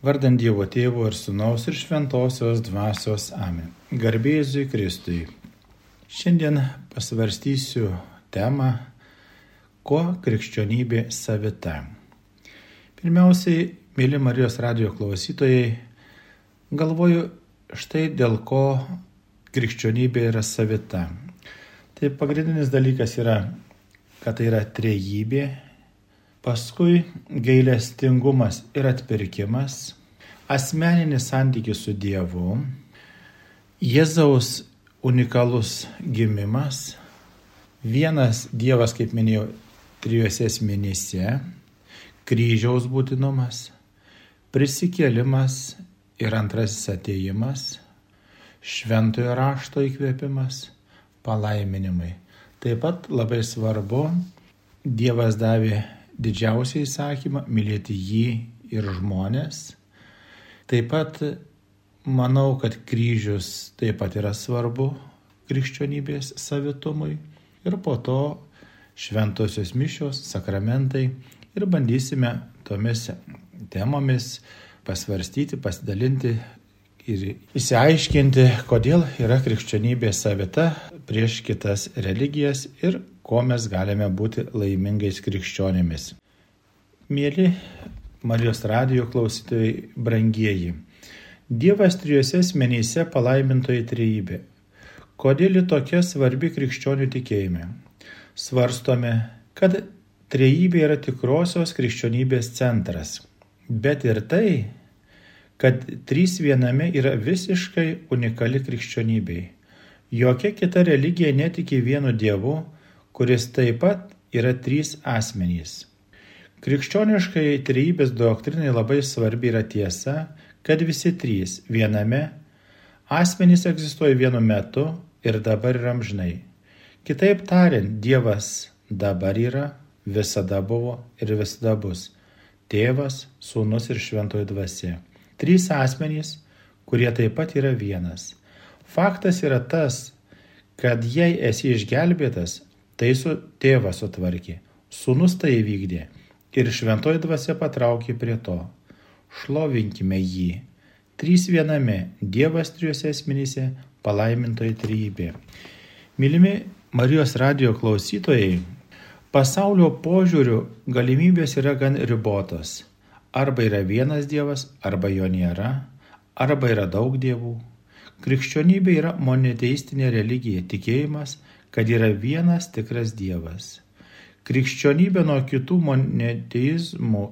Vardant Dievo Tėvo ir Sūnaus ir Šventosios Dvasios Amen. Garbėzui Kristui. Šiandien pasvarstysiu temą, kuo krikščionybė savita. Pirmiausiai, mėly Marijos radio klausytojai, galvoju štai dėl ko krikščionybė yra savita. Tai pagrindinis dalykas yra, kad tai yra trejybė, Paskui gailestingumas ir atpirkimas, asmeninis santykis su Dievu, Jėzaus unikalus gimimas, vienas Dievas, kaip minėjau, trijose esminėse, kryžiaus būtinumas, prisikėlimas ir antrasis ateimas, šventojo rašto įkvėpimas, palaiminimai. Taip pat labai svarbu, Dievas davė didžiausią įsakymą - mylėti jį ir žmonės. Taip pat manau, kad kryžius taip pat yra svarbu krikščionybės savitumui ir po to šventosios mišios, sakramentai ir bandysime tomis temomis pasvarstyti, pasidalinti ir įsiaiškinti, kodėl yra krikščionybė savita prieš kitas religijas ir ko mes galime būti laimingais krikščionėmis. Mėly Marijos radio klausytojai, brangieji. Dievas trijose asmenyse palaimintoji trejybė. Kodėl ji tokia svarbi krikščionių tikėjime? Svarstome, kad trejybė yra tikrosios krikščionybės centras. Bet ir tai, kad trys viename yra visiškai unikali krikščionybei. Jokia kita religija netiki vienu Dievu, kuris taip pat yra trys asmenys. Krikščioniškai trejybės doktrinai labai svarbi yra tiesa, kad visi trys viename asmenys egzistuoja vienu metu ir dabar yra amžinai. Kitaip tariant, Dievas dabar yra, visada buvo ir visada bus. Tėvas, Sūnus ir Šventoji Dvasia. Trys asmenys, kurie taip pat yra vienas. Faktas yra tas, kad jei esi išgelbėtas, Tai su tėvas sutvarkė, sunus tai įvykdė ir šventoji dvasia patraukė prie to. Šlovinkime jį. Trys viename, Dievas trijose esminėse, palaimintoji trybė. Mylimi Marijos radio klausytojai, pasaulio požiūrių galimybės yra gan ribotos. Arba yra vienas Dievas, arba jo nėra, arba yra daug dievų. Krikščionybė yra monoteistinė religija, tikėjimas, kad yra vienas tikras Dievas. Krikščionybė nuo kitų monoteizmų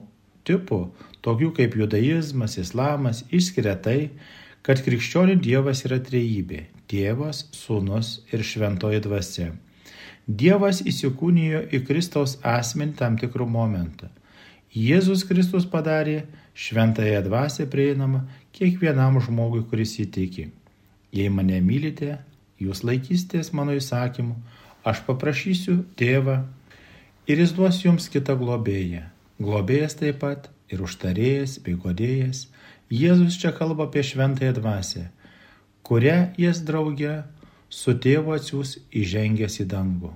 tipų, tokių kaip judaizmas, islamas, išskiria tai, kad krikščionių Dievas yra trejybė - Tėvas, Sūnus ir Šventoji Dvasia. Dievas įsikūnijo į Kristaus asmenį tam tikrų momentų. Jėzus Kristus padarė šventąją dvasę prieinamą kiekvienam žmogui, kuris įtiki. Jei mane mylite, jūs laikysitės mano įsakymų, aš paprašysiu tėvą ir jis duos jums kitą globėją. Globėjas taip pat ir užtarėjas bei godėjas. Jėzus čia kalba apie šventąją dvasę, kurią jis draugė su tėvu atsiūs įžengęs į dangų,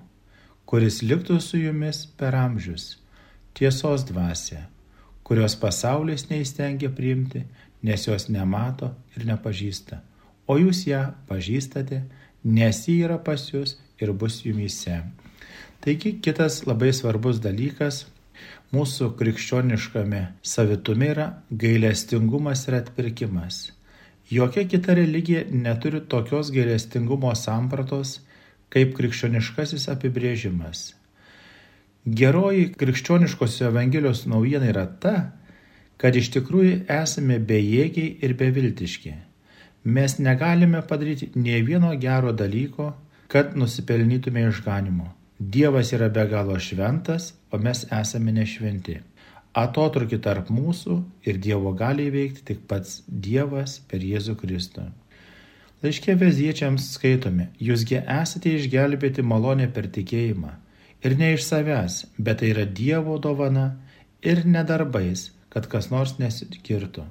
kuris liktų su jumis per amžius. Tiesos dvasė, kurios pasaulis neįstengia priimti, nes jos nemato ir nepažįsta, o jūs ją pažįstate nes ji yra pas jūs ir bus jumise. Taigi kitas labai svarbus dalykas mūsų krikščioniškame savitume yra gailestingumas ir atpirkimas. Jokia kita religija neturi tokios gailestingumo sampratos kaip krikščioniškasis apibrėžimas. Geroji krikščioniškosios Evangelijos naujiena yra ta, kad iš tikrųjų esame bejėgiai ir beviltiški. Mes negalime padaryti nie vieno gero dalyko, kad nusipelnytume išganimo. Dievas yra be galo šventas, o mes esame nešventi. Atotrukį tarp mūsų ir Dievo gali įveikti tik pats Dievas per Jėzų Kristų. Laiškė veziečiams skaitome, jūsgi esate išgelbėti malonę per tikėjimą. Ir ne iš savęs, bet tai yra Dievo dovana ir nedarbais, kad kas nors nesikirtų.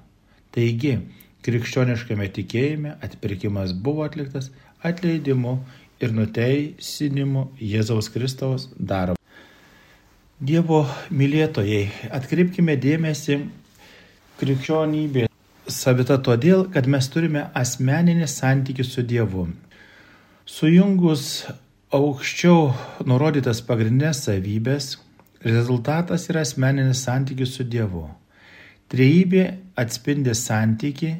Taigi, Krikščioniškame tikėjime atpirkimas buvo atliktas atleidimu ir nuteisinimu Jėzaus Kristaus darbo. Dievo mylėtojai, atkreipkime dėmesį krikščionybė savita todėl, kad mes turime asmeninį santykių su Dievu. Sujungus aukščiau nurodytas pagrindinės savybės, rezultatas yra asmeninis santykis su Dievu. Trejybė atspindi santyki,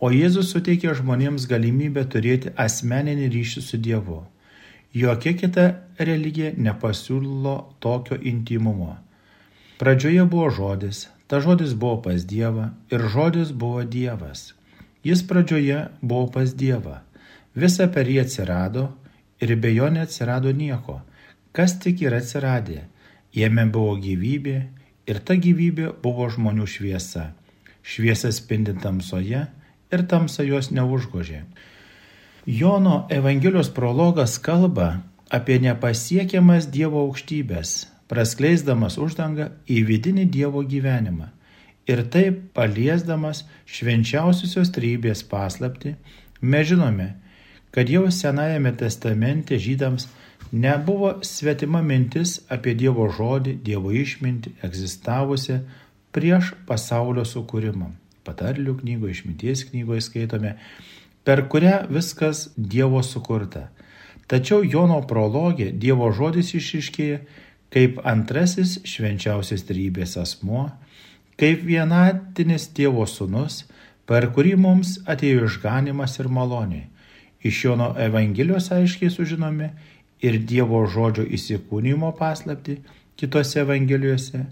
o Jėzus suteikia žmonėms galimybę turėti asmeninį ryšį su Dievu. Jokia kita religija nepasiūlo tokio intimumo. Pradžioje buvo žodis, ta žodis buvo pas Dievą ir žodis buvo Dievas. Jis pradžioje buvo pas Dievą. Visa per jį atsirado ir be jo neatsirado nieko. Kas tik yra atsiradę. Jame buvo gyvybė ir ta gyvybė buvo žmonių šviesa. Šviesa spindi tamsoje ir tamsa jos neužgožė. Jono Evangelijos prologas kalba apie nepasiekiamas Dievo aukštybės, praskleisdamas uždangą į vidinį Dievo gyvenimą ir taip paliesdamas švenčiausiosios trybės paslapti, mes žinome, kad jau Senajame testamente žydams nebuvo svetima mintis apie Dievo žodį, Dievo išmintį egzistavusią prieš pasaulio sukūrimą. Patarlių knygoje, išminties knygoje skaitome, per kurią viskas Dievo sukurta. Tačiau Jono prologė Dievo žodis išiškėja kaip antrasis švenčiausias trybės asmuo, kaip vienatinis Dievo sūnus, per kurį mums atėjo išganimas ir malonė. Iš Jono Evangelijos aiškiai sužinome ir Dievo žodžio įsikūnymo paslapti kitose Evangelijose.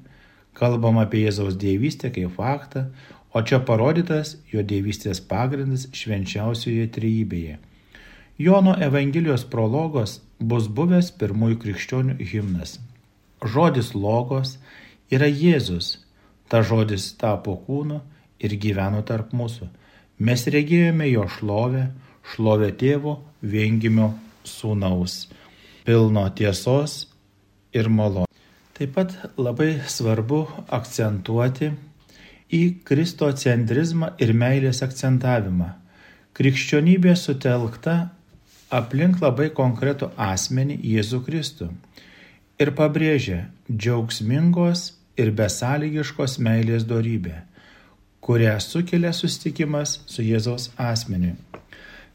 Kalbam apie Jėzaus dievystę kaip faktą, o čia parodytas jo dievystės pagrindas švenčiausioje trejybėje. Jono Evangelijos prologos bus buvęs pirmųjų krikščionių himnas. Žodis logos yra Jėzus, ta žodis tapo kūnu ir gyveno tarp mūsų. Mes regėjome jo šlovę, šlovę tėvo viengimio sūnaus, pilno tiesos ir malonės. Taip pat labai svarbu akcentuoti į kristocentrizmą ir meilės akcentavimą. Krikščionybė sutelkta aplink labai konkretų asmenį Jėzų Kristų ir pabrėžia džiaugsmingos ir besąlygiškos meilės dorybę, kurią sukelia susitikimas su Jėzaus asmeniu.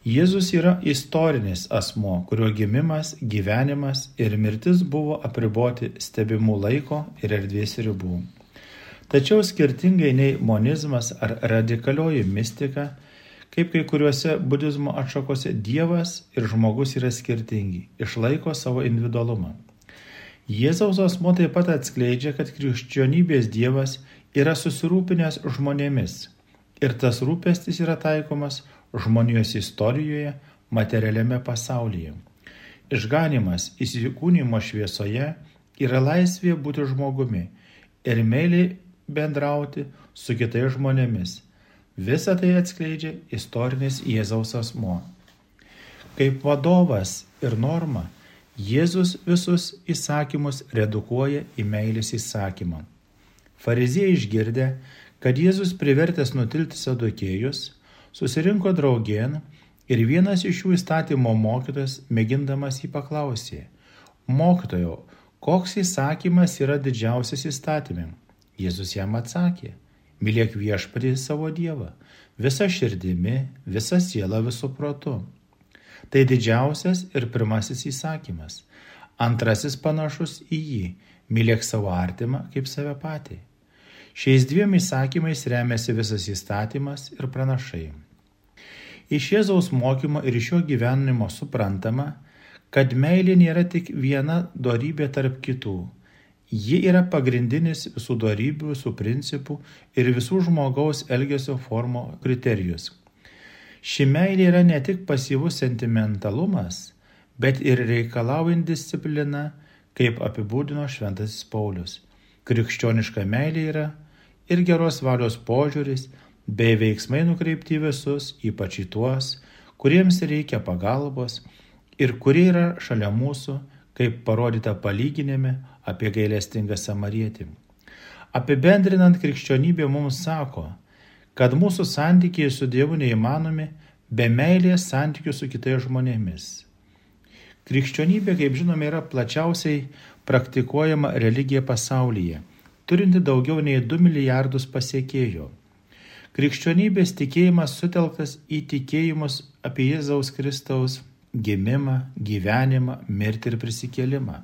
Jėzus yra istorinis asmo, kurio gimimas, gyvenimas ir mirtis buvo apriboti stebimų laiko ir erdvės ribų. Tačiau skirtingai nei monizmas ar radikalioji mistika, kaip kai kuriuose budizmo atšakose Dievas ir žmogus yra skirtingi, išlaiko savo individualumą. Jėzaus asmo taip pat atskleidžia, kad krikščionybės Dievas yra susirūpinęs žmonėmis ir tas rūpestis yra taikomas žmonijos istorijoje, materialiame pasaulyje. Išganimas įsikūnymo šviesoje yra laisvė būti žmogumi ir meiliai bendrauti su kitais žmonėmis. Visą tai atskleidžia istorinis Jėzaus asmo. Kaip vadovas ir norma, Jėzus visus įsakymus redukuoja į meilės įsakymą. Fariziejai išgirdę, kad Jėzus privertęs nutilti sadokėjus, susirinko draugien ir vienas iš jų įstatymo mokytas, mėgindamas jį paklausė, mokytojo, koks įsakymas yra didžiausias įstatymė? Jėzus jam atsakė, mylėk viešpatį savo Dievą, visa širdimi, visa siela visų protu. Tai didžiausias ir pirmasis įsakymas. Antrasis panašus į jį - mylėk savo artimą kaip save patį. Šiais dviem įsakymais remiasi visas įstatymas ir pranašai. Iš Jėzaus mokymo ir iš jo gyvenimo suprantama, kad meilė nėra tik viena darybė tarp kitų Ji yra pagrindinis visų darybių, visų principų ir visų žmogaus elgesio formo kriterijus. Ši meilė yra ne tik pasyvus sentimentalumas, bet ir reikalaujant disciplina, kaip apibūdino Šventasis Paulius. Krikščioniška meilė yra ir geros valios požiūris, bei veiksmai nukreipti visus, ypač į tuos, kuriems reikia pagalbos ir kurie yra šalia mūsų, kaip parodyta palyginime apie gailestingą samarietį. Apibendrinant krikščionybė mums sako, kad mūsų santykiai su Dievu neįmanomi be meilės santykių su kitais žmonėmis. Krikščionybė, kaip žinome, yra plačiausiai praktikuojama religija pasaulyje, turinti daugiau nei 2 milijardus pasiekėjų. Krikščionybės tikėjimas sutelktas į tikėjimus apie Jėzaus Kristaus gimimą, gyvenimą, mirtį ir prisikėlimą.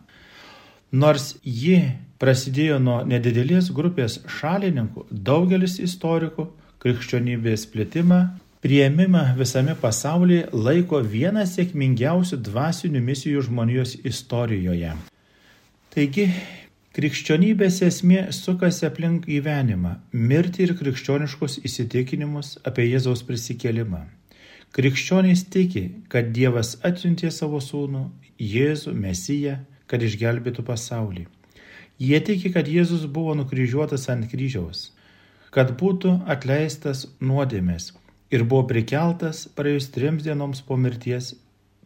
Nors ji prasidėjo nuo nedidelės grupės šalininkų, daugelis istorikų krikščionybės plitimą, prieimimą visame pasaulyje laiko vieną sėkmingiausių dvasinių misijų žmonijos istorijoje. Taigi, krikščionybės esmė sukasi aplink gyvenimą, mirtį ir krikščioniškus įsitikinimus apie Jėzaus prisikėlimą. Krikščionys tiki, kad Dievas atsiuntė savo sūnų, Jėzų, Mesiją, kad išgelbėtų pasaulį. Jie tiki, kad Jėzus buvo nukryžiuotas ant kryžiaus, kad būtų atleistas nuodėmės ir buvo prikeltas praėjus trims dienoms po mirties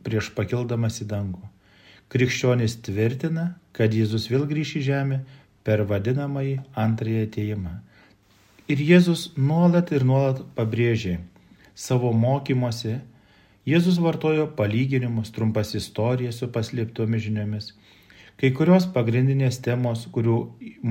prieš pakildamas į dangų. Krikščionys tvirtina, kad Jėzus vėl grįš į žemę per vadinamąjį antrąjį ateimą. Ir Jėzus nuolat ir nuolat pabrėžė, savo mokymuose Jėzus vartojo palyginimus, trumpas istorijas su paslėptomis žiniomis. Kai kurios pagrindinės temos, kurių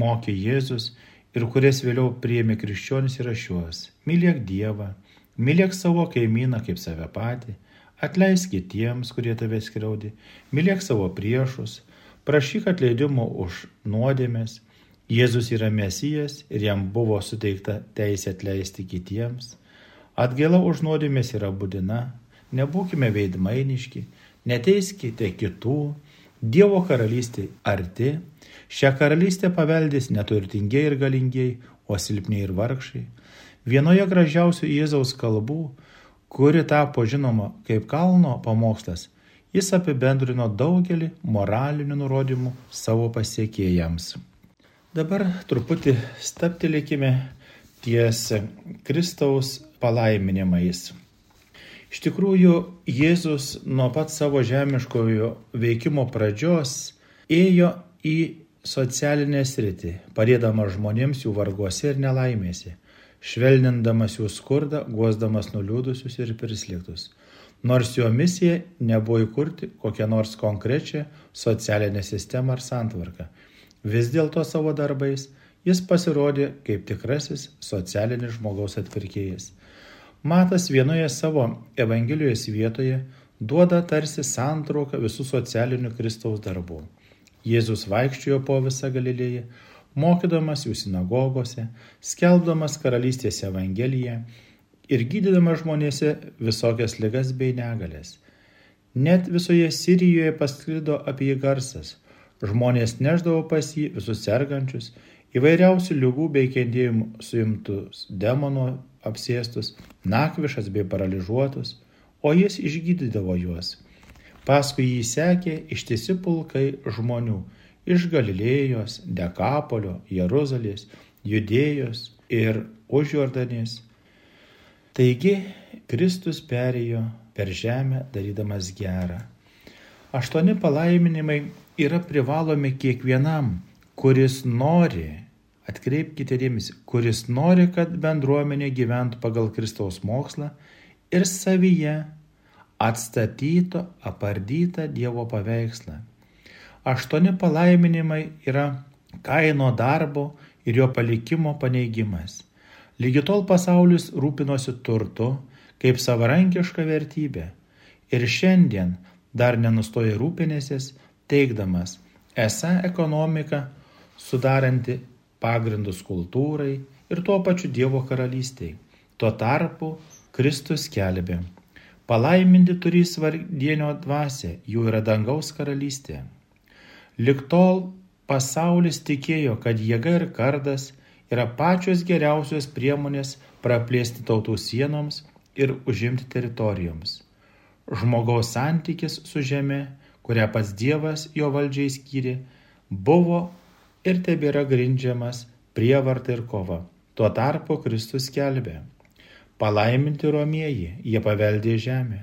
mokė Jėzus ir kurias vėliau priėmė krikščionis yra šios. Mylėk Dievą, mylėk savo kaimyną kaip save patį, atleisk kitiems, kurie tave skriaudė, mylėk savo priešus, prašyk atleidimo už nuodėmės. Jėzus yra mesijas ir jam buvo suteikta teisė atleisti kitiems. Atgaila už nuodėmės yra būdina, nebūkime veidmainiški, neteiskite kitų, Dievo karalystė arti, šią karalystę paveldės neturtingiai ir galingiai, o silpniai ir vargšai. Vienoje gražiausių Jėzaus kalbų, kuri tapo žinoma kaip kalno pamokslas, jis apibendrino daugelį moralinių nurodymų savo pasiekėjams. Dabar truputį staptelėkime ties Kristaus palaiminimais. Iš tikrųjų, Jėzus nuo pat savo žemiškojo veikimo pradžios ėjo į socialinę sritį, padėdamas žmonėms jų varguose ir nelaimėse, švelnindamas jų skurdą, guosdamas nuliūdusius ir prislėgtus. Nors jo misija nebuvo įkurti kokią nors konkrečią socialinę sistemą ar santvarką, vis dėlto savo darbais jis pasirodė kaip tikrasis socialinis žmogaus atvirkėjas. Matas vienoje savo Evangelijos vietoje duoda tarsi santrauką visų socialinių Kristaus darbų. Jėzus vaikščiojo po visą Galilėją, mokydamas jų sinagogose, skelbdamas karalystės Evangeliją ir gydydamas žmonėse visokias ligas bei negalės. Net visoje Sirijoje pasklido apie jį garsas. Žmonės neždavo pas jį visus sergančius, įvairiausių lygų bei kentėjimų suimtus demonų apsėstus, nakvišas bei paralyžiuotus, o jis išgydydavo juos. Paskui jį sekė ištisi pulkai žmonių iš Galilėjos, Dekapolio, Jeruzalės, Judėjos ir užjordanės. Taigi Kristus perėjo per žemę darydamas gerą. Aštuoni palaiminimai yra privalomi kiekvienam, kuris nori Atkreipkite dėmesį, kuris nori, kad bendruomenė gyventų pagal Kristaus mokslą ir savyje atstatyto, apardytą Dievo paveikslą. Aštuoni palaiminimai yra kaino darbo ir jo palikimo paneigimas. Lygi tol pasaulis rūpinosi turtu kaip savarankiška vertybė ir šiandien dar nenustoja rūpinėsis, teikdamas, esą ekonomika sudaranti pagrindus kultūrai ir tuo pačiu Dievo karalystiai. Tuo tarpu Kristus kelbė. Palaiminti turi svardienio dvasę, jų yra dangaus karalystė. Liktol pasaulis tikėjo, kad jėga ir kardas yra pačios geriausios priemonės praplėsti tautų sienoms ir užimti teritorijoms. Žmogaus santykis su žeme, kurią pats Dievas jo valdžiai skyrė, buvo ir tebėra grindžiamas prievarta ir kova. Tuo tarpu Kristus kelbė. Palaiminti romieji, jie paveldė žemę.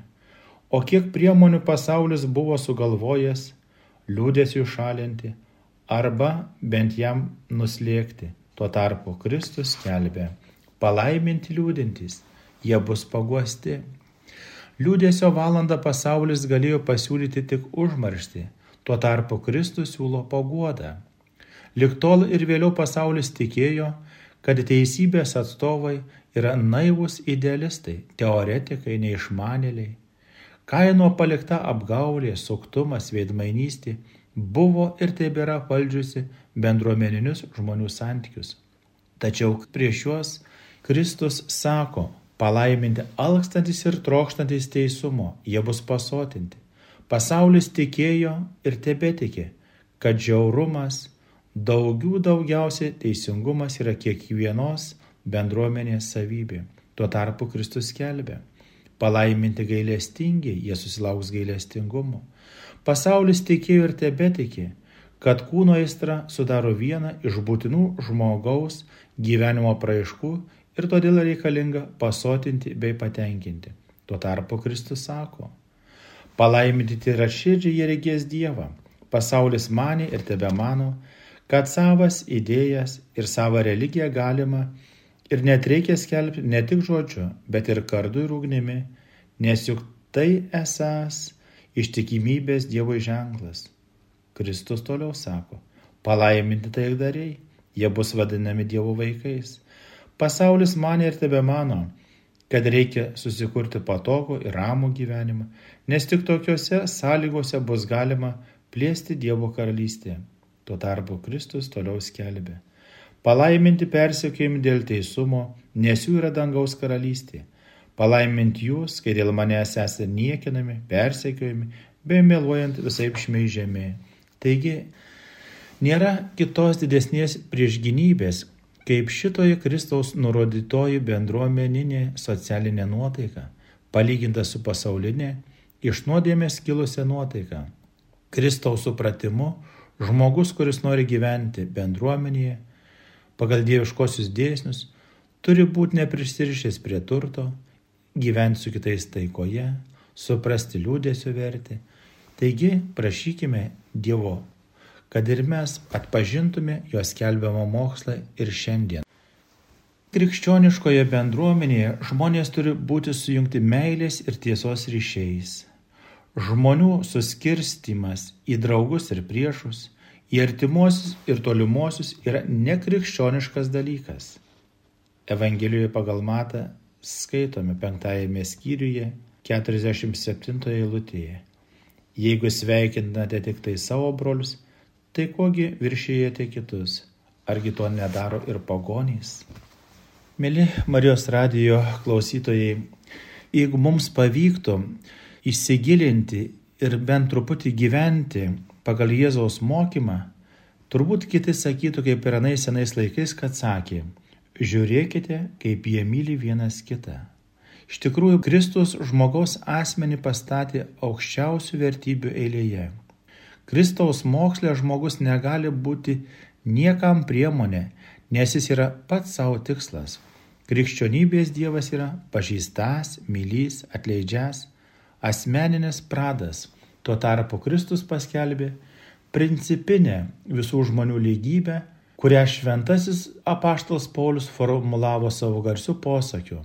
O kiek priemonių pasaulis buvo sugalvojęs, liūdėsiu šalinti arba bent jam nuslėgti. Tuo tarpu Kristus kelbė. Palaiminti liūdintys, jie bus paguosti. Liūdėsio valandą pasaulis galėjo pasiūlyti tik užmaršti, tuo tarpu Kristus siūlo paguodą. Liktol ir vėliau pasaulis tikėjo, kad teisybės atstovai yra naivus idealistai, teoretikai, neišmanėliai. Kaino palikta apgaulė, suktumas, veidmainystė buvo ir tebėra valdžiusi bendruomeninius žmonių santykius. Tačiau prieš juos Kristus sako, palaiminti alkstantis ir trokštantis teisumo, jie bus pasotinti. Pasaulis tikėjo ir tebetikė, kad žiaurumas, daugiau daugiausiai teisingumas yra kiekvienos bendruomenės savybė. Tuo tarpu Kristus kelbė. Palaiminti gailestingi, jie susilauks gailestingumo. Pasaulis tikėjo ir tebetikė, kad kūno aistra sudaro vieną iš būtinų žmogaus gyvenimo praaiškų ir todėl reikalinga pasotinti bei patenkinti. Tuo tarpu Kristus sako, palaiminti yra širdžiai jie regės Dievą. Pasaulis mane ir tebe mano, kad savas idėjas ir savo religiją galima Ir net reikia skelbti ne tik žodžiu, bet ir kardu ir ugnimi, nes juk tai esas ištikimybės Dievo ženklas. Kristus toliau sako, palaiminti tai dariai, jie bus vadinami Dievo vaikais. Pasaulis mane ir tebe mano, kad reikia susikurti patogų ir ramų gyvenimą, nes tik tokiuose sąlygose bus galima plėsti Dievo karalystę. Tuo tarpu Kristus toliau skelbė Palaiminti persekiojami dėl teisumo, nes jų yra dangaus karalystė. Palaiminti jūs, kai dėl manęs esate niekinami, persekiojami, bei meluojant visai šmeižiami. Taigi, nėra kitos didesnės priešginybės, kaip šitoji Kristaus nurodytoji bendruomeninė socialinė nuotaika, palyginta su pasaulinė, iš nuodėmės kilusią nuotaiką. Kristaus supratimu, žmogus, kuris nori gyventi bendruomenėje, pagal dieviškosius dėsnius, turi būti neprisirišęs prie turto, gyventi su kitais taikoje, suprasti liūdėsio vertę. Taigi prašykime Dievo, kad ir mes atpažintume jo skelbiamą mokslą ir šiandien. Krikščioniškoje bendruomenėje žmonės turi būti sujungti meilės ir tiesos ryšiais. Žmonių suskirstimas į draugus ir priešus į artimuosius ir tolimuosius yra nekrikščioniškas dalykas. Evangelijoje pagal Matą skaitome penktajame skyriuje 47 eilutėje. Jeigu sveikinate tik tai savo brolius, tai kogi viršėjate kitus, argi to nedaro ir pagonys? Mėly Marijos radijo klausytojai, jeigu mums pavyktų įsigilinti ir bent truputį gyventi pagal Jėzaus mokymą, turbūt kiti sakytų kaip ir anais senais laikais, kad sakė, žiūrėkite, kaip jie myli vienas kitą. Iš tikrųjų, Kristus žmogaus asmenį pastatė aukščiausių vertybių eilėje. Kristaus mokslė žmogus negali būti niekam priemonė, nes jis yra pats savo tikslas. Krikščionybės Dievas yra pažįstas, mylys, atleidžias, asmeninės pradas, Tuo tarpu Kristus paskelbė principinę visų žmonių lygybę, kurią šventasis apaštalas Paulius formulavo savo garsiu posakiu,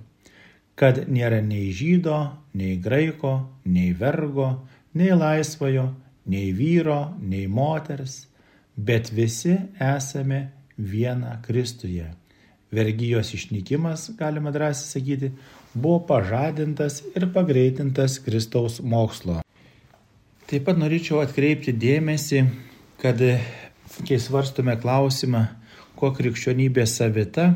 kad nėra nei žydo, nei graiko, nei vergo, nei laisvojo, nei vyro, nei moters, bet visi esame viena Kristuje. Vergyjos išnykimas, galima drąsiai sakyti, buvo pažadintas ir pagreitintas Kristaus mokslo. Taip pat norėčiau atkreipti dėmesį, kad kai svarstume klausimą, kuo krikščionybė savita,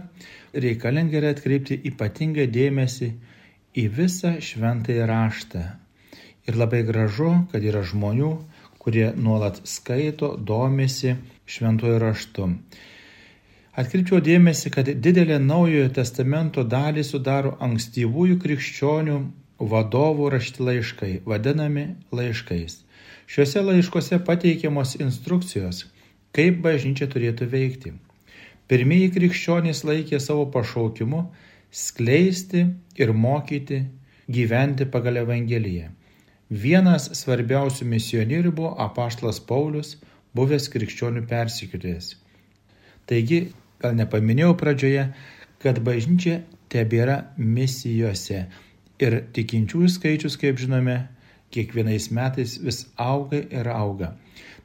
reikalinga yra atkreipti ypatingą dėmesį į visą šventąjį raštą. Ir labai gražu, kad yra žmonių, kurie nuolat skaito, domisi šventuoju raštu. Atkreipčiau dėmesį, kad didelė naujojo testamento dalį sudaro ankstyvųjų krikščionių vadovų rašti laiškai, vadinami laiškais. Šiuose laiškose pateikiamos instrukcijos, kaip bažnyčia turėtų veikti. Pirmieji krikščionys laikė savo pašaukimu skleisti ir mokyti, gyventi pagal Evangeliją. Vienas svarbiausių misionierių buvo apaštlas Paulius, buvęs krikščionių persikėtėjas. Taigi, gal nepaminėjau pradžioje, kad bažnyčia tebėra misijose ir tikinčiųjų skaičius, kaip žinome, kiekvienais metais vis auga ir auga.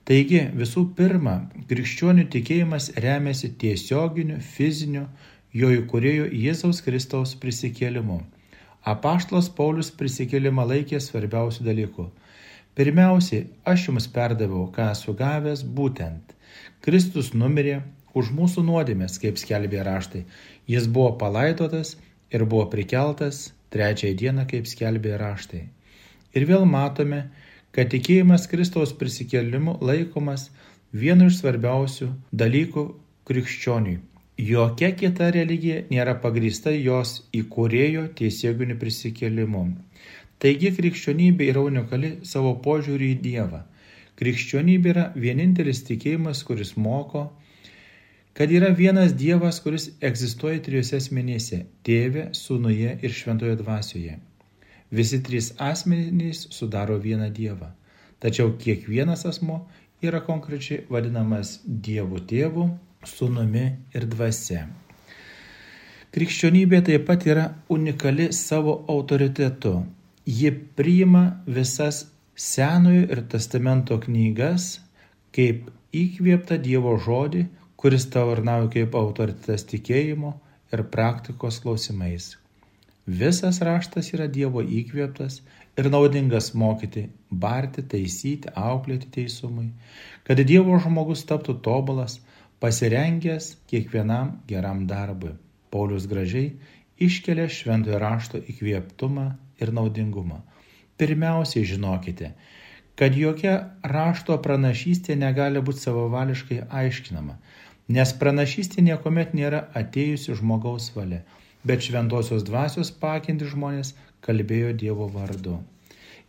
Taigi visų pirma, krikščionių tikėjimas remiasi tiesioginiu fiziniu jo įkūrėjo Jėzaus Kristaus prisikėlimu. Apaštlas Paulius prisikėlimą laikė svarbiausių dalykų. Pirmiausiai, aš jums perdaviau, ką esu gavęs, būtent. Kristus numirė už mūsų nuodėmės, kaip skelbė raštai. Jis buvo palaidotas ir buvo prikeltas trečiąją dieną, kaip skelbė raštai. Ir vėl matome, kad tikėjimas Kristaus prisikėlimu laikomas vienu iš svarbiausių dalykų krikščioniui. Jokia kita religija nėra pagrįsta jos įkūrėjo tiesioginiu prisikėlimu. Taigi krikščionybė yra unikali savo požiūrį į Dievą. Krikščionybė yra vienintelis tikėjimas, kuris moko, kad yra vienas Dievas, kuris egzistuoja trijose asmenėse - Tėve, Sūnuje ir Šventoje dvasioje. Visi trys asmenys sudaro vieną Dievą. Tačiau kiekvienas asmo yra konkrečiai vadinamas Dievu tėvu, sūnumi ir dvasia. Krikščionybė taip pat yra unikali savo autoritetu. Ji priima visas Senojo ir Testamento knygas kaip įkvėpta Dievo žodį, kuris tau arnauja kaip autoritetas tikėjimo ir praktikos klausimais. Visas raštas yra Dievo įkvėptas ir naudingas mokyti, barti, taisyti, auklėti teisumui, kad Dievo žmogus taptų tobulas, pasirengęs kiekvienam geram darbui. Paulius gražiai iškelia šventojo rašto įkvėptumą ir naudingumą. Pirmiausiai žinokite, kad jokia rašto pranašystė negali būti savavališkai aiškinama, nes pranašystė niekuomet nėra atėjusi žmogaus valia bet šventosios dvasios pakinti žmonės kalbėjo Dievo vardu.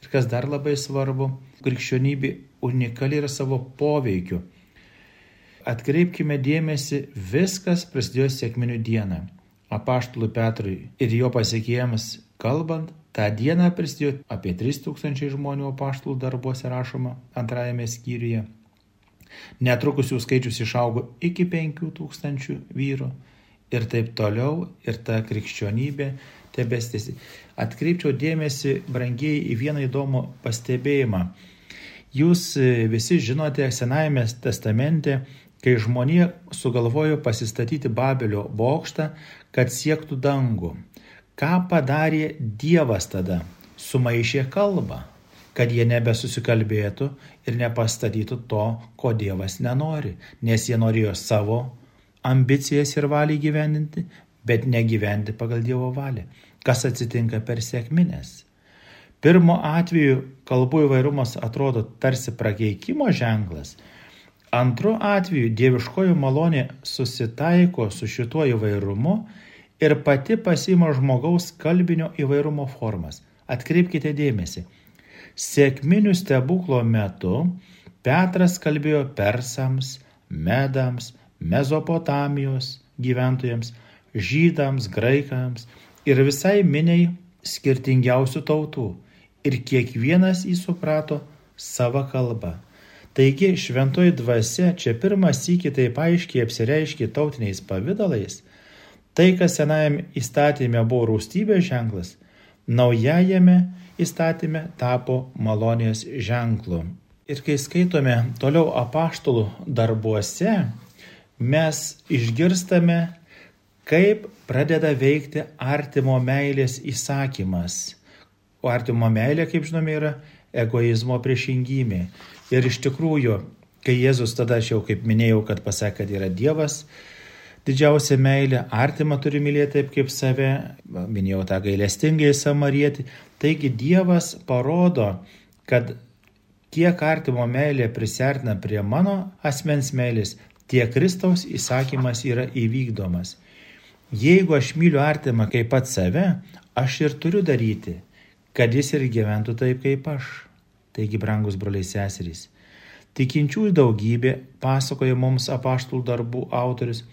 Ir kas dar labai svarbu, krikščionybė unikali yra savo poveikiu. Atkreipkime dėmesį, viskas prasidėjo sėkminių dieną. Apaštului Petrui ir jo pasiekėjams kalbant, tą dieną prisidėjo apie 3000 žmonių apaštalų darbuose rašoma antrajame skyriuje. Netrukus jų skaičius išaugo iki 5000 vyrų ir taip toliau, ir ta krikščionybė tebestėsi. Atkreipčiau dėmesį, brangiai, į vieną įdomų pastebėjimą. Jūs e, visi žinote Senajame testamente, kai žmonė sugalvojo pasistatyti Babelio bokštą, kad siektų dangų. Ką padarė Dievas tada? Sumaišė kalbą, kad jie nebesusikalbėtų ir nepastatytų to, ko Dievas nenori, nes jie norėjo savo ambicijas ir valią gyvendinti, bet negyventi pagal Dievo valią. Kas atsitinka per sėkminės? Pirmo atveju kalbų įvairumas atrodo tarsi prakeikimo ženklas. Antru atveju dieviškoji malonė susitaiko su šituo įvairumu ir pati pasima žmogaus kalbinio įvairumo formas. Atkreipkite dėmesį. Sėkminių stebuklo metu Petras kalbėjo persams, medams, Mezopotamijos gyventojams, žydams, graikams ir visai miniai skirtingiausių tautų. Ir kiekvienas jį suprato savo kalbą. Taigi šventoji dvasia čia pirmas sykį taip aiškiai apsireiškė tautiniais pavydalais. Tai, kas senajame įstatymė buvo rūstybės ženklas, naujajame įstatymė tapo malonės ženklu. Ir kai skaitome toliau apaštalų darbuose, mes išgirstame, kaip pradeda veikti artimo meilės įsakymas. O artimo meilė, kaip žinome, yra egoizmo priešingybė. Ir iš tikrųjų, kai Jėzus tada aš jau kaip minėjau, kad pasakė, kad yra Dievas, didžiausia meilė, artimą turi mylėti taip kaip save, minėjau tą gailestingai samarietį. Taigi Dievas parodo, kad kiek artimo meilė prisertina prie mano asmens meilės, tiek Kristaus įsakymas yra įvykdomas. Jeigu aš myliu artimą kaip pat save, aš ir turiu daryti, kad jis ir gyventų taip kaip aš. Taigi, brangus broliai seserys, tikinčiųjų daugybė, pasakoja mums apaštų darbų autorius,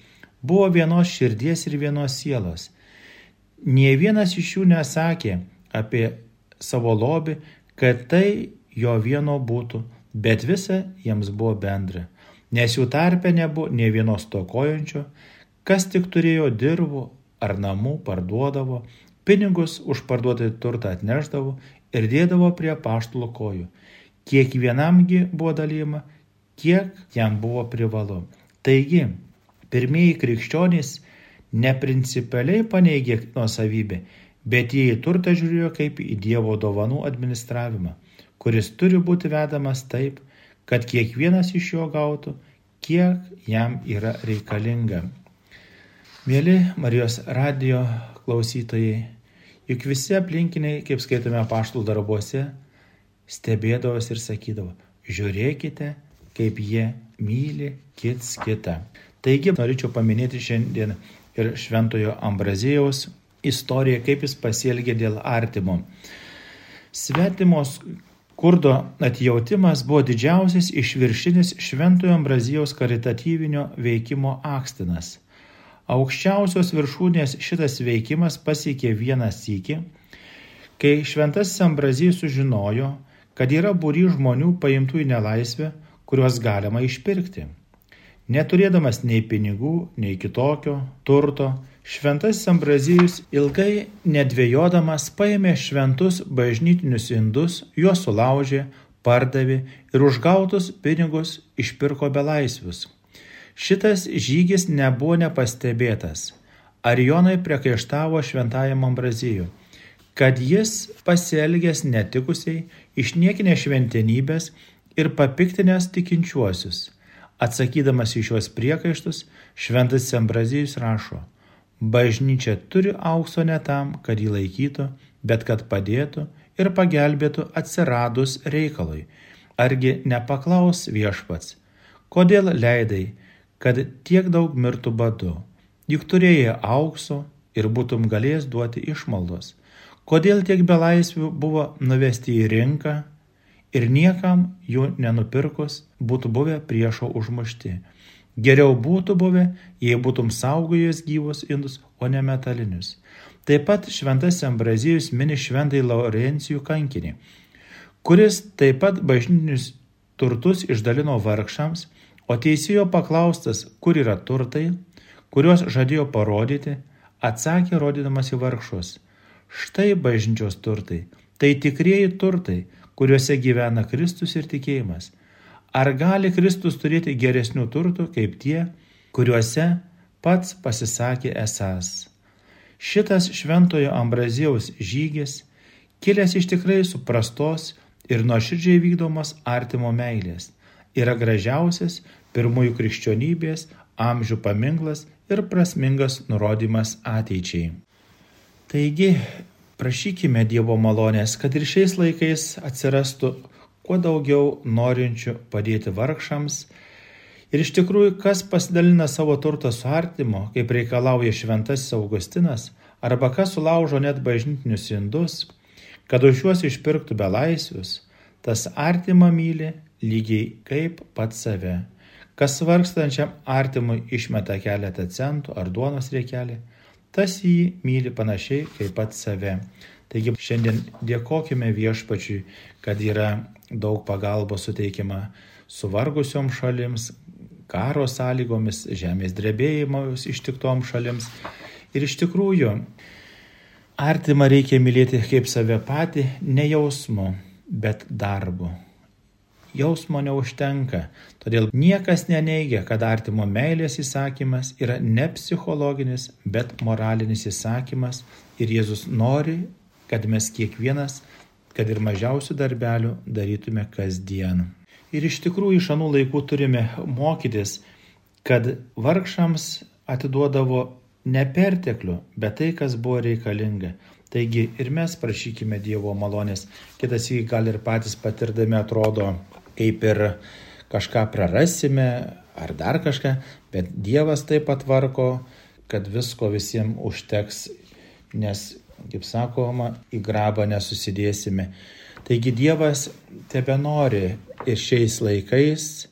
buvo vienos širdies ir vienos sielos. Nie vienas iš jų nesakė apie savo lobį, kad tai jo vieno būtų, bet visa jiems buvo bendra nes jų tarpe nebuvo ne vienos tokojančio, kas tik turėjo dirbų ar namų parduodavo, pinigus už parduotą turtą atneždavo ir dėdavo prie paštulo kojų. Kiekvienamgi buvo dalyma, kiek jam buvo privalu. Taigi, pirmieji krikščionys neprincipaliai paneigė nuosavybę, bet jie į turtą žiūrėjo kaip į Dievo dovanų administravimą, kuris turi būti vedamas taip, kad kiekvienas iš jo gautų, kiek jam yra reikalinga. Mėly Marijos radio klausytojai, juk visi aplinkiniai, kaip skaitome paštų darbuose, stebėdavosi ir sakydavo, žiūrėkite, kaip jie myli kits kitą. Taigi, norėčiau paminėti šiandien ir Šventojo Ambrazijaus istoriją, kaip jis pasielgė dėl artimo. Svetimos kurdo atjautimas buvo didžiausias išviršinis Šventojo Ambrazijaus karitatyvinio veikimo akstinas. Aukščiausios viršūnės šitas veikimas pasiekė vieną sykį, kai Šventasis Ambrazijus sužinojo, kad yra būry žmonių paimtų į nelaisvę, kuriuos galima išpirkti. Neturėdamas nei pinigų, nei kitokio turto, šventasis Ambrazijus ilgai nedvėjodamas paėmė šventus bažnytinius indus, juos sulaužė, pardavė ir už gautus pinigus išpirko belaisvius. Šitas žygis nebuvo nepastebėtas. Arijonai priekaištavo šventajam Ambrazijui, kad jis pasielgęs netikusiai, išniekinė šventenybės ir papiktinės tikinčiuosius Atsakydamas į šios priekaištus, šventas Sembrazijus rašo, bažnyčia turi aukso ne tam, kad jį laikytų, bet kad padėtų ir pagelbėtų atsiradus reikalui. Argi nepaklaus viešpats, kodėl leidai, kad tiek daug mirtų badu, juk turėjai aukso ir būtum galėjęs duoti išmaldos. Kodėl tiek belaisvių buvo nuvesti į rinką ir niekam jų nenupirkus būtų buvę priešo užmušti. Geriau būtų buvę, jei būtum saugojęs gyvus indus, o ne metalinius. Taip pat šventas Ambrazijus mini šventai Laurencijų kankinį, kuris taip pat bažnytinius turtus išdalino vargšams, o teisėjo paklaustas, kur yra turtai, kuriuos žadėjo parodyti, atsakė rodydamas į vargšus. Štai bažnyčios turtai, tai tikrieji turtai, kuriuose gyvena Kristus ir tikėjimas. Ar gali Kristus turėti geresnių turtų kaip tie, kuriuose pats pasisakė esas? Šitas šventojo Ambrazijaus žygis, kilęs iš tikrai suprastos ir nuoširdžiai vykdomos artimo meilės, yra gražiausias pirmųjų krikščionybės amžių paminklas ir prasmingas nurodymas ateičiai. Taigi, Prašykime Dievo malonės, kad ir šiais laikais atsirastų kuo daugiau norinčių padėti vargšams. Ir iš tikrųjų, kas pasidalina savo turtą su artimu, kaip reikalauja šventasis Augustinas, arba kas sulaužo net bažnytinius indus, kad už juos išpirktų belaisvius, tas artimą myli lygiai kaip pat save. Kas vargstančiam artimui išmeta keletą centų ar duonos reikelį, tas jį myli panašiai kaip pat save. Taigi šiandien dėkojime viešpačiui, kad yra daug pagalbos suteikiama suvargusiom šalims, karo sąlygomis, žemės drebėjimos ištiktom šalims. Ir iš tikrųjų, artimą reikia mylėti kaip save patį, ne jausmu, bet darbu jausmo neužtenka. Todėl niekas neneigia, kad artimo meilės įsakymas yra ne psichologinis, bet moralinis įsakymas ir Jėzus nori, kad mes kiekvienas, kad ir mažiausių darbelių darytume kasdien. Ir iš tikrųjų iš anų laikų turime mokytis, kad vargšams atiduodavo ne perteklių, bet tai, kas buvo reikalinga. Taigi ir mes prašykime Dievo malonės. Kitas jį gal ir patys patirdami atrodo kaip ir kažką prarasime ar dar kažką, bet Dievas taip patvarko, kad visko visiems užteks, nes, kaip sakoma, į grabą nesusidėsime. Taigi Dievas tebe nori ir šiais laikais,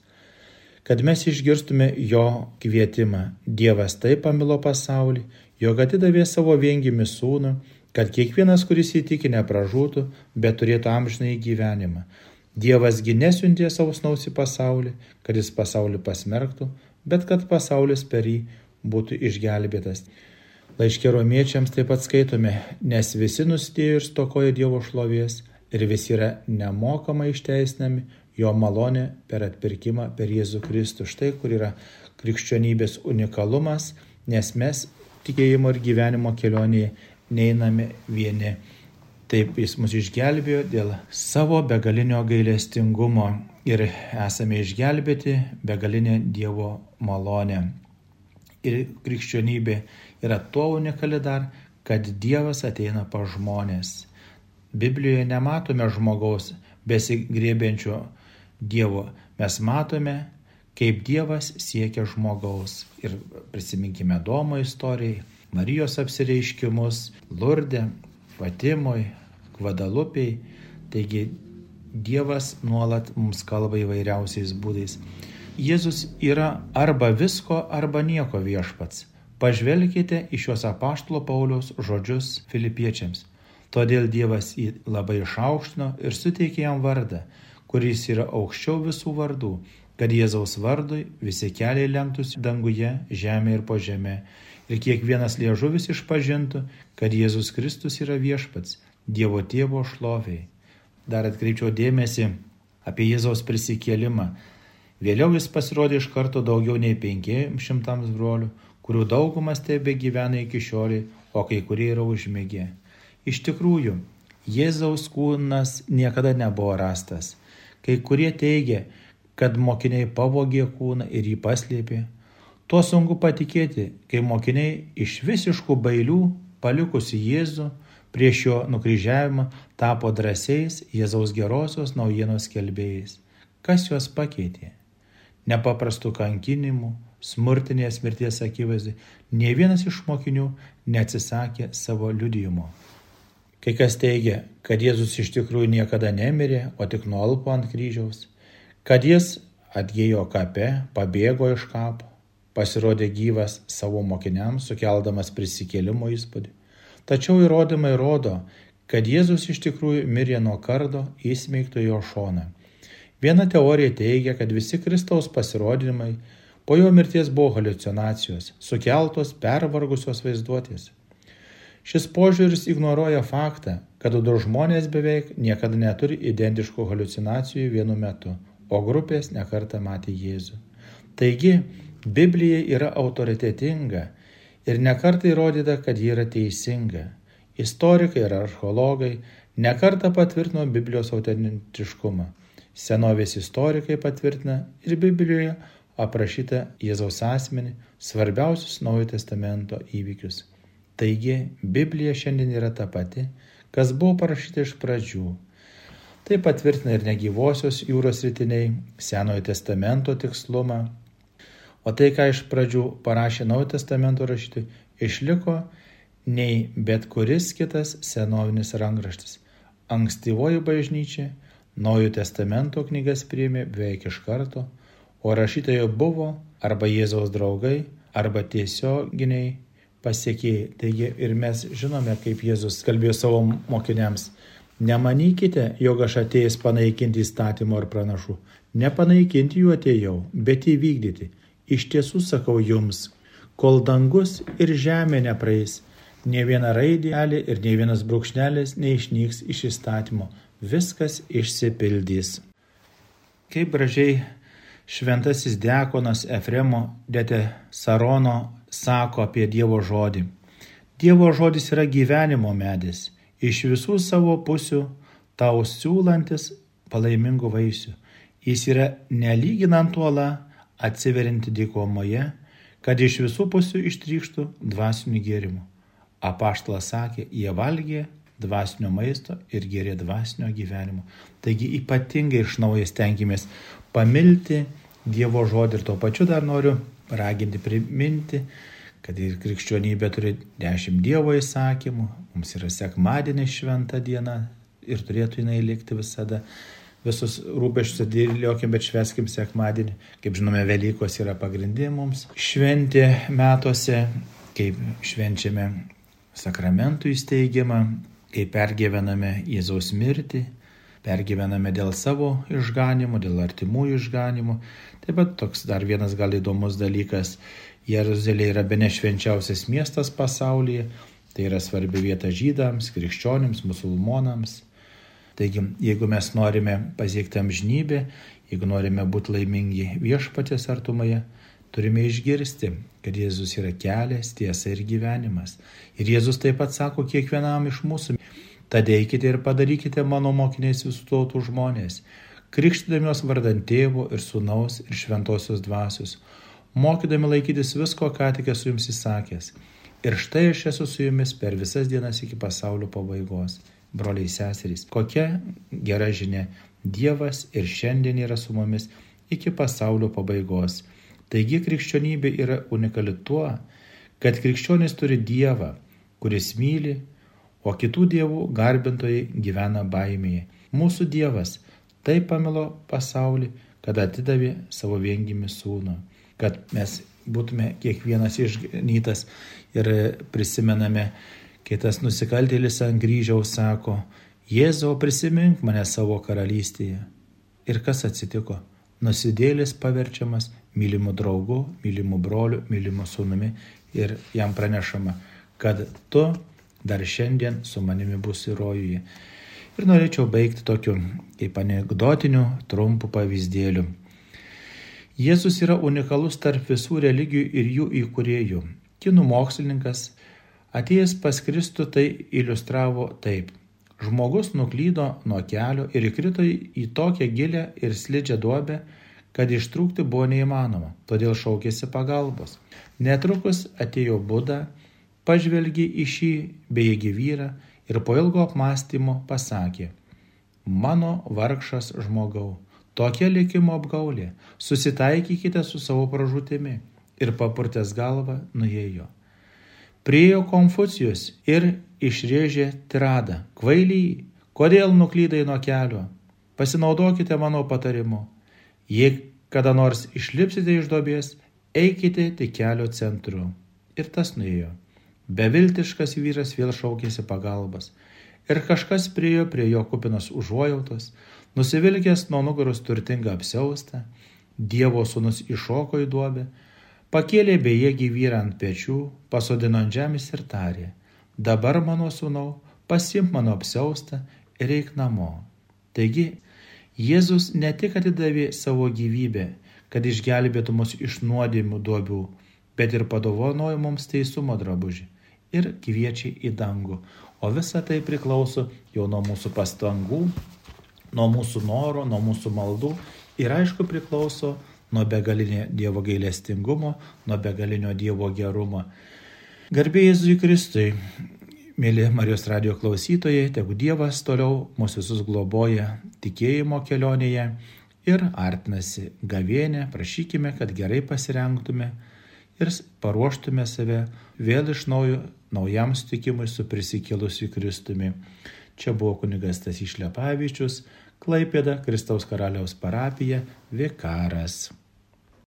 kad mes išgirstume jo kvietimą. Dievas taip pamilo pasaulį, jog atidavė savo viengimi sūnų, kad kiekvienas, kuris įtiki, nepražūtų, bet turėtų amžinai gyvenimą. Dievasgi nesiuntė savo snaus į pasaulį, kad jis pasaulį pasmerktų, bet kad pasaulis per jį būtų išgelbėtas. Laiškė romiečiams taip pat skaitome, nes visi nusidėjo ir stokoja Dievo šlovės ir visi yra nemokamai išteisinami jo malonė per atpirkimą per Jėzų Kristų. Štai kur yra krikščionybės unikalumas, nes mes tikėjimo ir gyvenimo kelionėje neiname vieni. Taip jis mus išgelbėjo dėl savo begalinio gailestingumo ir esame išgelbėti begalinė Dievo malonė. Ir krikščionybė yra tuo unikali dar, kad Dievas ateina pa žmonės. Biblijoje nematome žmogaus besigrėbiančio Dievo, mes matome kaip Dievas siekia žmogaus. Ir prisiminkime Domo istorijai, Marijos apsireiškimus, Lurdė, Fatimoj, Kvadalupiai. Taigi Dievas nuolat mums kalba įvairiausiais būdais. Jėzus yra arba visko, arba nieko viešpats. Pažvelkite į šios apaštalo Pauliaus žodžius filipiečiams. Todėl Dievas jį labai išaukštino ir suteikė jam vardą, kuris yra aukščiau visų vardų, kad Jėzaus vardui visi keliai lenktųsi danguje, žemė ir po žemė, ir kiekvienas liežuvis išpažintų, kad Jėzus Kristus yra viešpats, Dievo tėvo šloviai. Dar atkreipčiau dėmesį apie Jėzaus prisikėlimą. Vėliau jis pasirodė iš karto daugiau nei 500 brolių, kurių daugumas tebe gyvena iki šioliai, o kai kurie yra užmėgė. Iš tikrųjų, Jėzaus kūnas niekada nebuvo rastas. Kai kurie teigia, kad mokiniai pavogė kūną ir jį paslėpė. Tuo sunku patikėti, kai mokiniai iš visiškų bailių, palikusi Jėzų prieš jo nukryžiavimą, tapo drąsiais Jėzaus gerosios naujienos kelbėjais. Kas juos pakeitė? Nepaprastų kankinimų, smurtinės mirties akivaizdai, ne vienas iš mokinių neatsisakė savo liudijimo. Kai kas teigia, kad Jėzus iš tikrųjų niekada nemirė, o tik nuolpo ant kryžiaus kad jis atgyjo kape, pabėgo iš kapo, pasirodė gyvas savo mokiniams, sukeldamas prisikėlimo įspūdį. Tačiau įrodymai rodo, kad Jėzus iš tikrųjų mirė nuo kardo įsmeigto jo šoną. Viena teorija teigia, kad visi Kristaus pasirodymai po jo mirties buvo halucinacijos, sukeltos pervargusios vaizduotės. Šis požiūris ignoruoja faktą, kad du žmonės beveik niekada neturi identiškų halucinacijų vienu metu, o grupės nekartą matė Jėzų. Taigi, Biblija yra autoritetinga ir nekartą įrodyta, kad ji yra teisinga. Istorikai ir archeologai nekartą patvirtino Biblijos autentiškumą. Senovės istorikai patvirtina ir Biblijoje aprašytą Jėzaus asmenį, svarbiausius Naujojo testamento įvykius. Taigi, Biblija šiandien yra ta pati, kas buvo parašyta iš pradžių Tai patvirtina ir negyvosios jūros rytiniai, Senojo testamento tikslumą. O tai, ką iš pradžių parašė Naujojo testamento rašytojai, išliko nei bet kuris kitas senovinis rankraštis. Ankstyvoji bažnyčia Naujojo testamento knygas priėmė beveik iš karto, o rašytojai buvo arba Jėzaus draugai, arba tiesioginiai pasiekėjai. Taigi ir mes žinome, kaip Jėzus kalbėjo savo mokiniams Nemanykite, jog aš atėjęs panaikinti įstatymo ar pranašų. Nepanaikinti jų atėjau, bet įvykdyti. Iš tiesų sakau jums, kol dangus ir žemė nepraeis, ne viena raidelė ir ne vienas brūkšnelis neišnyks iš įstatymo, viskas išsipildys. Kaip gražiai šventasis dekonas Efremo dete Sarono sako apie Dievo žodį. Dievo žodis yra gyvenimo medis iš visų savo pusių tau siūlantis palaimingų vaisių. Jis yra nelyginant uola atsiverinti dykumoje, kad iš visų pusių ištrykštų dvasinių gėrimų. Apaštalas sakė, jie valgė dvasinio maisto ir gėrė dvasinio gyvenimo. Taigi ypatingai iš naujo stenkimės pamilti Dievo žodį ir tuo pačiu dar noriu raginti, priminti, kad ir krikščionybė turi dešimt Dievo įsakymų, mums yra sekmadienis šventa diena ir turėtų jinai likti visada. Visus rūpeščius atidėliokim, bet šveskim sekmadienį. Kaip žinome, Velykos yra pagrindinė mums šventė metuose, kaip švenčiame sakramentų įsteigimą, kai pergyvename Jėzaus mirtį, pergyvename dėl savo išganimų, dėl artimųjų išganimų. Taip pat toks dar vienas gal įdomus dalykas Jeruzalė yra be nešvenčiausias miestas pasaulyje, tai yra svarbi vieta žydams, krikščionims, musulmonams. Taigi, jeigu mes norime pasiekti amžinybę, jeigu norime būti laimingi viešpatės artumoje, turime išgirsti, kad Jėzus yra kelias, tiesa ir gyvenimas. Ir Jėzus taip pat sako kiekvienam iš mūsų, tad eikite ir padarykite mano mokiniais visų tautų žmonės, krikštydami juos vardant tėvo ir sūnaus ir šventosios dvasios, mokydami laikytis visko, ką tik esu jums įsakęs. Ir štai aš esu su jumis per visas dienas iki pasaulio pabaigos. Broliai seserys, kokia gera žinia. Dievas ir šiandien yra su mumis iki pasaulio pabaigos. Taigi krikščionybė yra unikali tuo, kad krikščionis turi Dievą, kuris myli, o kitų dievų garbintojai gyvena baimėje. Mūsų Dievas taip pamilo pasaulį, kad atidavė savo viengimi sūnų, kad mes būtume kiekvienas išganytas ir prisimename, kai tas nusikaltėlis ant kryžiaus sako, Jėzau prisimink mane savo karalystėje. Ir kas atsitiko? Nusidėlis paverčiamas mylimu draugu, mylimu broliu, mylimu sūnumi ir jam pranešama, kad tu dar šiandien su manimi būsi rojuje. Ir norėčiau baigti tokiu kaip anegdotiniu trumpu pavyzdėliu. Jėzus yra unikalus tarp visų religijų ir jų įkūrėjų. Kinų mokslininkas atėjęs pas Kristų tai iliustravo taip. Žmogus nuklydo nuo kelio ir įkrito į tokią gilę ir slidžią duobę, kad ištrūkti buvo neįmanoma, todėl šaukėsi pagalbos. Netrukus atėjo Buda, pažvelgė į šį bejėgį vyrą ir po ilgo apmąstymo pasakė, mano vargšas žmogau, Tokia likimo apgaulė. Susitaikykite su savo pražūtimi. Ir papurtęs galvą nuėjo. Priejo Konfucijus ir išrėžė tiradą. Kvailiai, kodėl nuklydai nuo kelio? Pasinaudokite mano patarimu. Jei kada nors išlipsite iš dobės, eikite tik kelio centru. Ir tas nuėjo. Beviltiškas vyras vėl šaukėsi pagalbas. Ir kažkas priejo prie jo kupinas užuojautos, Nusivilkęs nuo nugaros turtingą apsiaustą, Dievo sūnus iššoko į duobę, pakėlė bejėgį vyrą ant pečių, pasodino ant žemės ir tarė, dabar mano sūnau, pasimk mano apsiaustą ir eik namo. Taigi, Jėzus ne tik atidavė savo gyvybę, kad išgelbėtų mus iš nuodėmių duobių, bet ir padovanojo mums teisumo drabužį ir kviečia į dangų. O visa tai priklauso jau nuo mūsų pastangų nuo mūsų norų, nuo mūsų maldų ir aišku priklauso nuo begalinio Dievo gailestingumo, nuo begalinio Dievo gerumo. Garbėjai Jėzui Kristui, mėly Marijos radio klausytojai, tegu Dievas toliau mūsų visus globoja tikėjimo kelionėje ir artinasi gavienė, prašykime, kad gerai pasirengtume ir paruoštume save vėl iš naujo naujam sutikimui su prisikėlusiu Kristumi. Čia buvo kunigas Tasys Šlepavičius, Klaipėda, Kristaus karaliaus parapija, Vikaras.